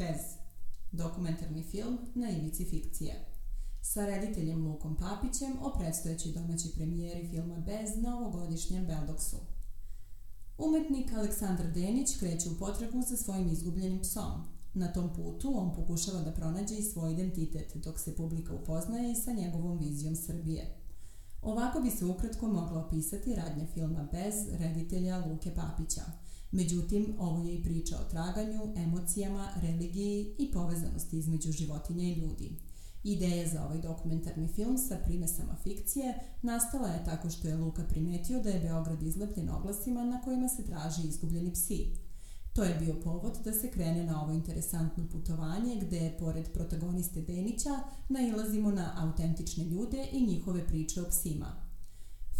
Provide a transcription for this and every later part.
Bez. Dokumentarni film na ivici fikcije. Sa rediteljem Lukom Papićem o predstojećoj domaći premijeri filma Bez na ovogodišnjem Beldoksu. Umetnik Aleksandar Denić kreće u potragu za svojim izgubljenim psom. Na tom putu on pokušava da pronađe i svoj identitet, dok se publika upoznaje i sa njegovom vizijom Srbije. Ovako bi se ukratko mogla opisati radnja filma Bez reditelja Luke Papića – Međutim, ovo je i priča o traganju, emocijama, religiji i povezanosti između životinja i ljudi. Ideja za ovaj dokumentarni film sa primesama fikcije nastala je tako što je Luka primetio da je Beograd izlepljen oglasima na kojima se traži izgubljeni psi. To je bio povod da se krene na ovo interesantno putovanje gde, pored protagoniste Denića, nailazimo na autentične ljude i njihove priče o psima –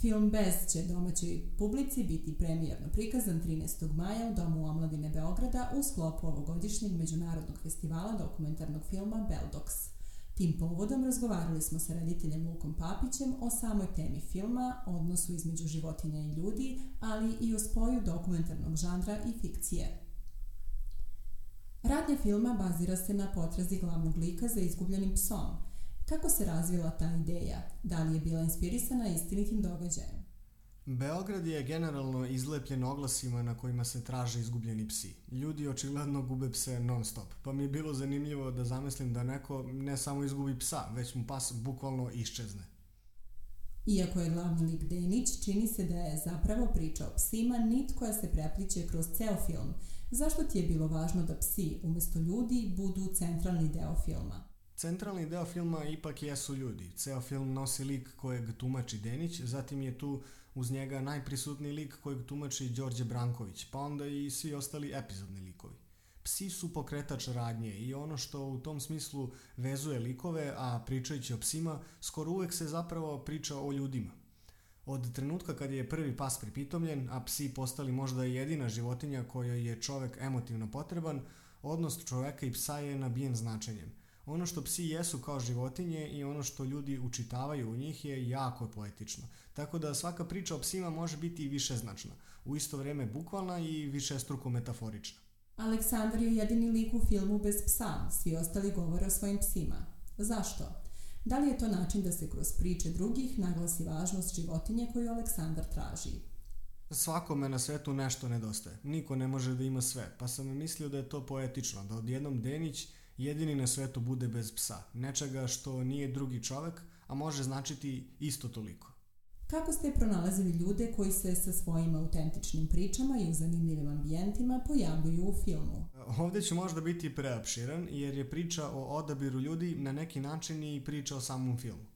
Film Bez će domaćoj publici biti premijerno prikazan 13. maja u Domu omladine Beograda u sklopu ovogodišnjeg međunarodnog festivala dokumentarnog filma Beldox. Tim povodom razgovarali smo sa rediteljem Lukom Papićem o samoj temi filma, odnosu između životinja i ljudi, ali i o spoju dokumentarnog žanra i fikcije. Radnja filma bazira se na potrazi glavnog lika za izgubljenim psom – Kako se razvila ta ideja? Da li je bila inspirisana istinitim događajem? Beograd je generalno izlepljen oglasima na kojima se traže izgubljeni psi. Ljudi očigledno gube pse non stop, pa mi je bilo zanimljivo da zamislim da neko ne samo izgubi psa, već mu pas bukvalno iščezne. Iako je glavni lik Denić, čini se da je zapravo priča o psima nit koja se prepliče kroz ceo film. Zašto ti je bilo važno da psi, umesto ljudi, budu centralni deo filma? Centralni deo filma ipak jesu ljudi. Ceo film nosi lik kojeg tumači Denić, zatim je tu uz njega najprisutniji lik kojeg tumači Đorđe Branković, pa onda i svi ostali epizodni likovi. Psi su pokretač radnje i ono što u tom smislu vezuje likove, a pričajući o psima, skoro uvek se zapravo priča o ljudima. Od trenutka kad je prvi pas pripitomljen, a psi postali možda jedina životinja kojoj je čovek emotivno potreban, odnos čoveka i psa je nabijen značenjem. Ono što psi jesu kao životinje i ono što ljudi učitavaju u njih je jako poetično. Tako da svaka priča o psima može biti i višeznačna, u isto vreme bukvalna i višestruko metaforična. Aleksandar je jedini lik u filmu bez psa, svi ostali govore o svojim psima. Zašto? Da li je to način da se kroz priče drugih naglasi važnost životinje koju Aleksandar traži? Svakome na svetu nešto nedostaje. Niko ne može da ima sve, pa sam mislio da je to poetično, da odjednom Denić jedini na svetu bude bez psa, nečega što nije drugi čovek, a može značiti isto toliko. Kako ste pronalazili ljude koji se sa svojim autentičnim pričama i u zanimljivim ambijentima pojavljuju u filmu? Ovde će možda biti preopširan jer je priča o odabiru ljudi na neki način i priča o samom filmu.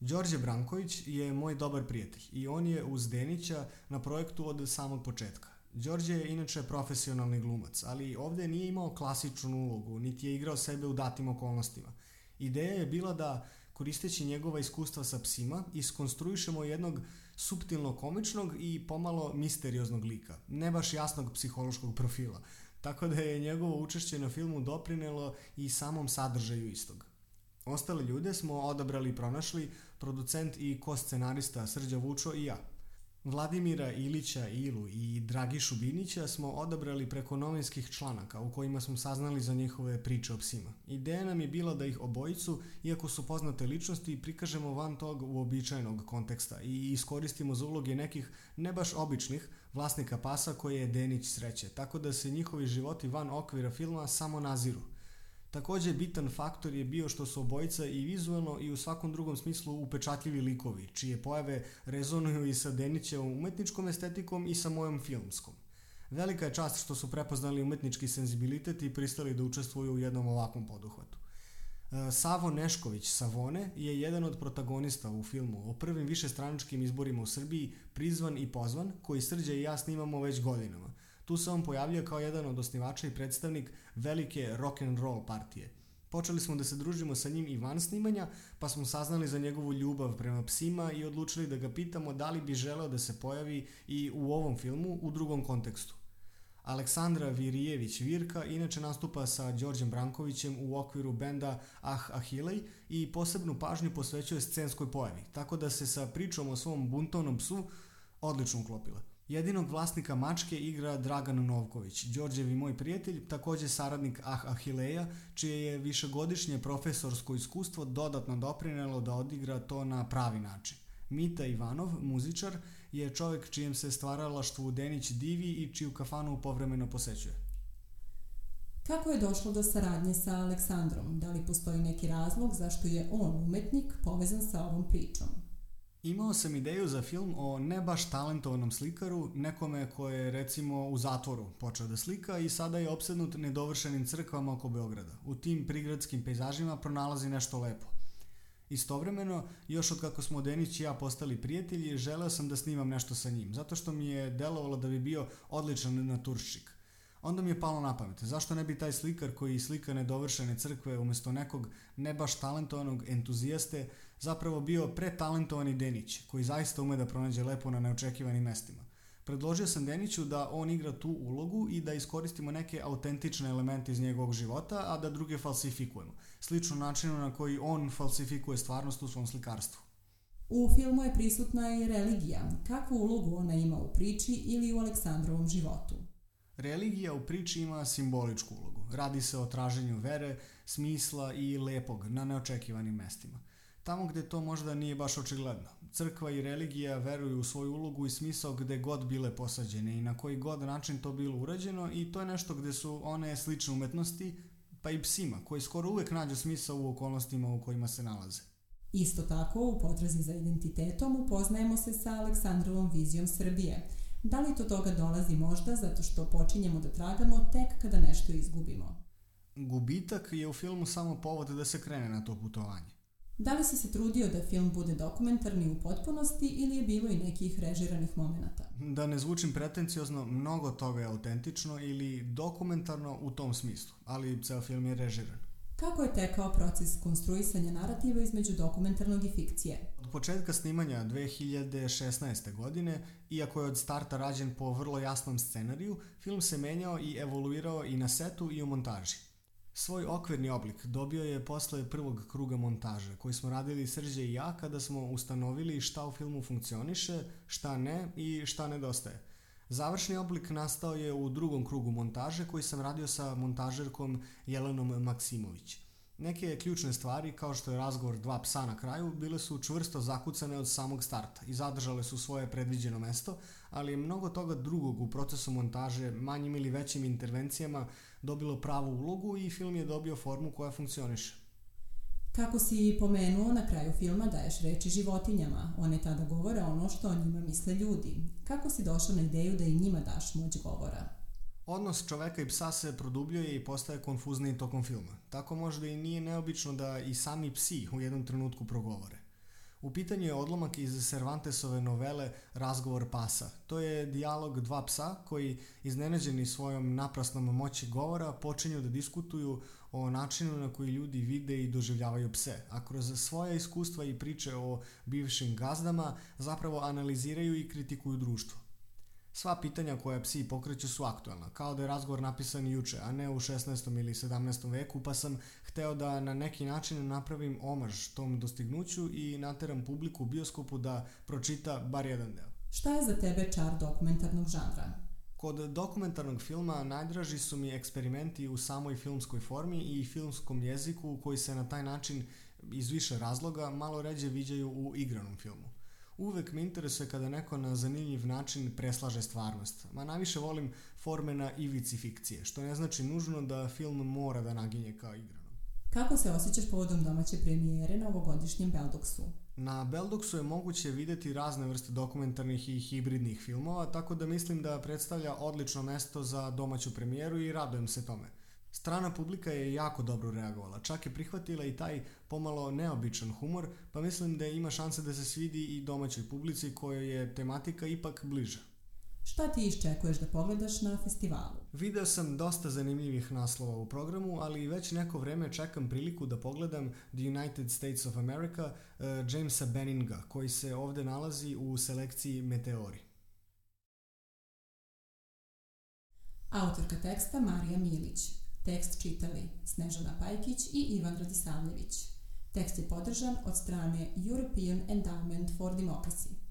Đorđe Branković je moj dobar prijatelj i on je uz Denića na projektu od samog početka. Đorđe je inače profesionalni glumac, ali ovde nije imao klasičnu ulogu, niti je igrao sebe u datim okolnostima. Ideja je bila da, koristeći njegova iskustva sa psima, iskonstruišemo jednog subtilno komičnog i pomalo misterioznog lika, ne baš jasnog psihološkog profila, tako da je njegovo učešće na filmu doprinelo i samom sadržaju istog. Ostale ljude smo odabrali i pronašli, producent i ko-scenarista Srđa Vučo i ja – Vladimira Ilića Ilu i Dragišu Binića smo odabrali preko novinskih članaka u kojima smo saznali za njihove priče o psima. Ideja nam je bila da ih obojicu, iako su poznate ličnosti, prikažemo van tog uobičajenog konteksta i iskoristimo za uloge nekih ne baš običnih vlasnika pasa koje je Denić sreće, tako da se njihovi životi van okvira filma samo naziru – Takođe, bitan faktor je bio što su obojica i vizualno i u svakom drugom smislu upečatljivi likovi, čije pojave rezonuju i sa Denićevom umetničkom estetikom i sa mojom filmskom. Velika je čast što su prepoznali umetnički senzibilitet i pristali da učestvuju u jednom ovakvom poduhvatu. E, Savo Nešković Savone je jedan od protagonista u filmu o prvim višestraničkim izborima u Srbiji, prizvan i pozvan, koji Srđa i ja snimamo već godinama – Tu se on pojavljuje kao jedan od osnivača i predstavnik velike rock and roll partije. Počeli smo da se družimo sa njim i van snimanja, pa smo saznali za njegovu ljubav prema psima i odlučili da ga pitamo da li bi želeo da se pojavi i u ovom filmu u drugom kontekstu. Aleksandra Virijević Virka inače nastupa sa Đorđem Brankovićem u okviru benda Ah Ahilej i posebnu pažnju posvećuje scenskoj pojavi, tako da se sa pričom o svom buntovnom psu odlično uklopila. Jedinog vlasnika mačke igra Dragan Novković, Đorđevi moj prijatelj, također saradnik Ah Ahileja, čije je višegodišnje profesorsko iskustvo dodatno doprinelo da odigra to na pravi način. Mita Ivanov, muzičar, je čovjek čijem se stvaralaštvu Denić divi i čiju kafanu povremeno posećuje. Kako je došlo do saradnje sa Aleksandrom? Da li postoji neki razlog zašto je on umetnik povezan sa ovom pričom? Imao sam ideju za film o ne baš talentovanom slikaru, nekome koje je recimo u zatvoru počeo da slika i sada je opsednut nedovršenim crkvama oko Beograda. U tim prigradskim pejzažima pronalazi nešto lepo. Istovremeno, još od kako smo Denić i ja postali prijatelji, želeo sam da snimam nešto sa njim, zato što mi je delovalo da bi bio odličan naturščik. Onda mi je palo na pamet, zašto ne bi taj slikar koji slika nedovršene crkve umjesto nekog ne baš talentovanog entuzijaste zapravo bio pretalentovani Denić, koji zaista ume da pronađe lepo na neočekivanim mestima. Predložio sam Deniću da on igra tu ulogu i da iskoristimo neke autentične elemente iz njegovog života, a da druge falsifikujemo. Slično načinu na koji on falsifikuje stvarnost u svom slikarstvu. U filmu je prisutna i religija. Kakvu ulogu ona ima u priči ili u Aleksandrovom životu? Religija u priči ima simboličku ulogu. Radi se o traženju vere, smisla i lepog na neočekivanim mestima. Tamo gdje to možda nije baš očigledno. Crkva i religija veruju u svoju ulogu i smisao gdje god bile posađene i na koji god način to bilo urađeno i to je nešto gdje su one slične umetnosti, pa i psima, koji skoro uvijek nađu smisao u okolnostima u kojima se nalaze. Isto tako, u potrazi za identitetom upoznajemo se sa Aleksandrovom vizijom Srbije. Da li to toga dolazi možda zato što počinjemo da tragamo tek kada nešto izgubimo? Gubitak je u filmu samo povod da se krene na to putovanje. Da li si se trudio da film bude dokumentarni u potpunosti ili je bilo i nekih režiranih momenata? Da ne zvučim pretenciozno, mnogo toga je autentično ili dokumentarno u tom smislu, ali ceo film je režiran. Kako je tekao proces konstruisanja narativa između dokumentarnog i fikcije? Od početka snimanja 2016. godine, iako je od starta rađen po vrlo jasnom scenariju, film se menjao i evoluirao i na setu i u montaži. Svoj okvirni oblik dobio je posle prvog kruga montaže, koji smo radili Srđe i ja kada smo ustanovili šta u filmu funkcioniše, šta ne i šta nedostaje. Završni oblik nastao je u drugom krugu montaže koji sam radio sa montažerkom Jelenom Maksimović. Neke ključne stvari, kao što je razgovor dva psa na kraju, bile su čvrsto zakucane od samog starta i zadržale su svoje predviđeno mesto, ali je mnogo toga drugog u procesu montaže, manjim ili većim intervencijama, dobilo pravu ulogu i film je dobio formu koja funkcioniše. Kako si pomenuo na kraju filma daješ reči životinjama, one tada govore ono što o njima misle ljudi. Kako si došao na ideju da i njima daš moć govora? Odnos čoveka i psa se produbljuje i postaje konfuzniji tokom filma. Tako možda i nije neobično da i sami psi u jednom trenutku progovore. U pitanju je odlomak iz Cervantesove novele Razgovor pasa. To je dijalog dva psa koji, iznenađeni svojom naprasnom moći govora, počinju da diskutuju o načinu na koji ljudi vide i doživljavaju pse, a kroz svoje iskustva i priče o bivšim gazdama zapravo analiziraju i kritikuju društvo. Sva pitanja koja psi pokreću su aktualna, kao da je razgovor napisan juče, a ne u 16. ili 17. veku, pa sam hteo da na neki način napravim omaž tom dostignuću i nateram publiku u bioskopu da pročita bar jedan deo. Šta je za tebe čar dokumentarnog žanra? Kod dokumentarnog filma najdraži su mi eksperimenti u samoj filmskoj formi i filmskom jeziku koji se na taj način iz više razloga malo ređe viđaju u igranom filmu. Uvek me interesuje kada neko na zanimljiv način preslaže stvarnost, ma najviše volim forme na ivici fikcije, što ne znači nužno da film mora da naginje kao igrano. Kako se osjećaš povodom domaće premijere na ovogodišnjem Beldoksu? Na Beldoksu je moguće vidjeti razne vrste dokumentarnih i hibridnih filmova, tako da mislim da predstavlja odlično mesto za domaću premijeru i radujem se tome. Strana publika je jako dobro reagovala, čak je prihvatila i taj pomalo neobičan humor, pa mislim da ima šanse da se svidi i domaćoj publici kojoj je tematika ipak bliža. Šta ti iščekuješ da pogledaš na festivalu? Video sam dosta zanimljivih naslova u programu, ali već neko vreme čekam priliku da pogledam The United States of America uh, Jamesa Benninga, koji se ovdje nalazi u selekciji Meteori. Autorka teksta Marija Milić. Tekst čitali Snežana Pajkić i Ivan Radisavljević. Tekst je podržan od strane European Endowment for Democracy.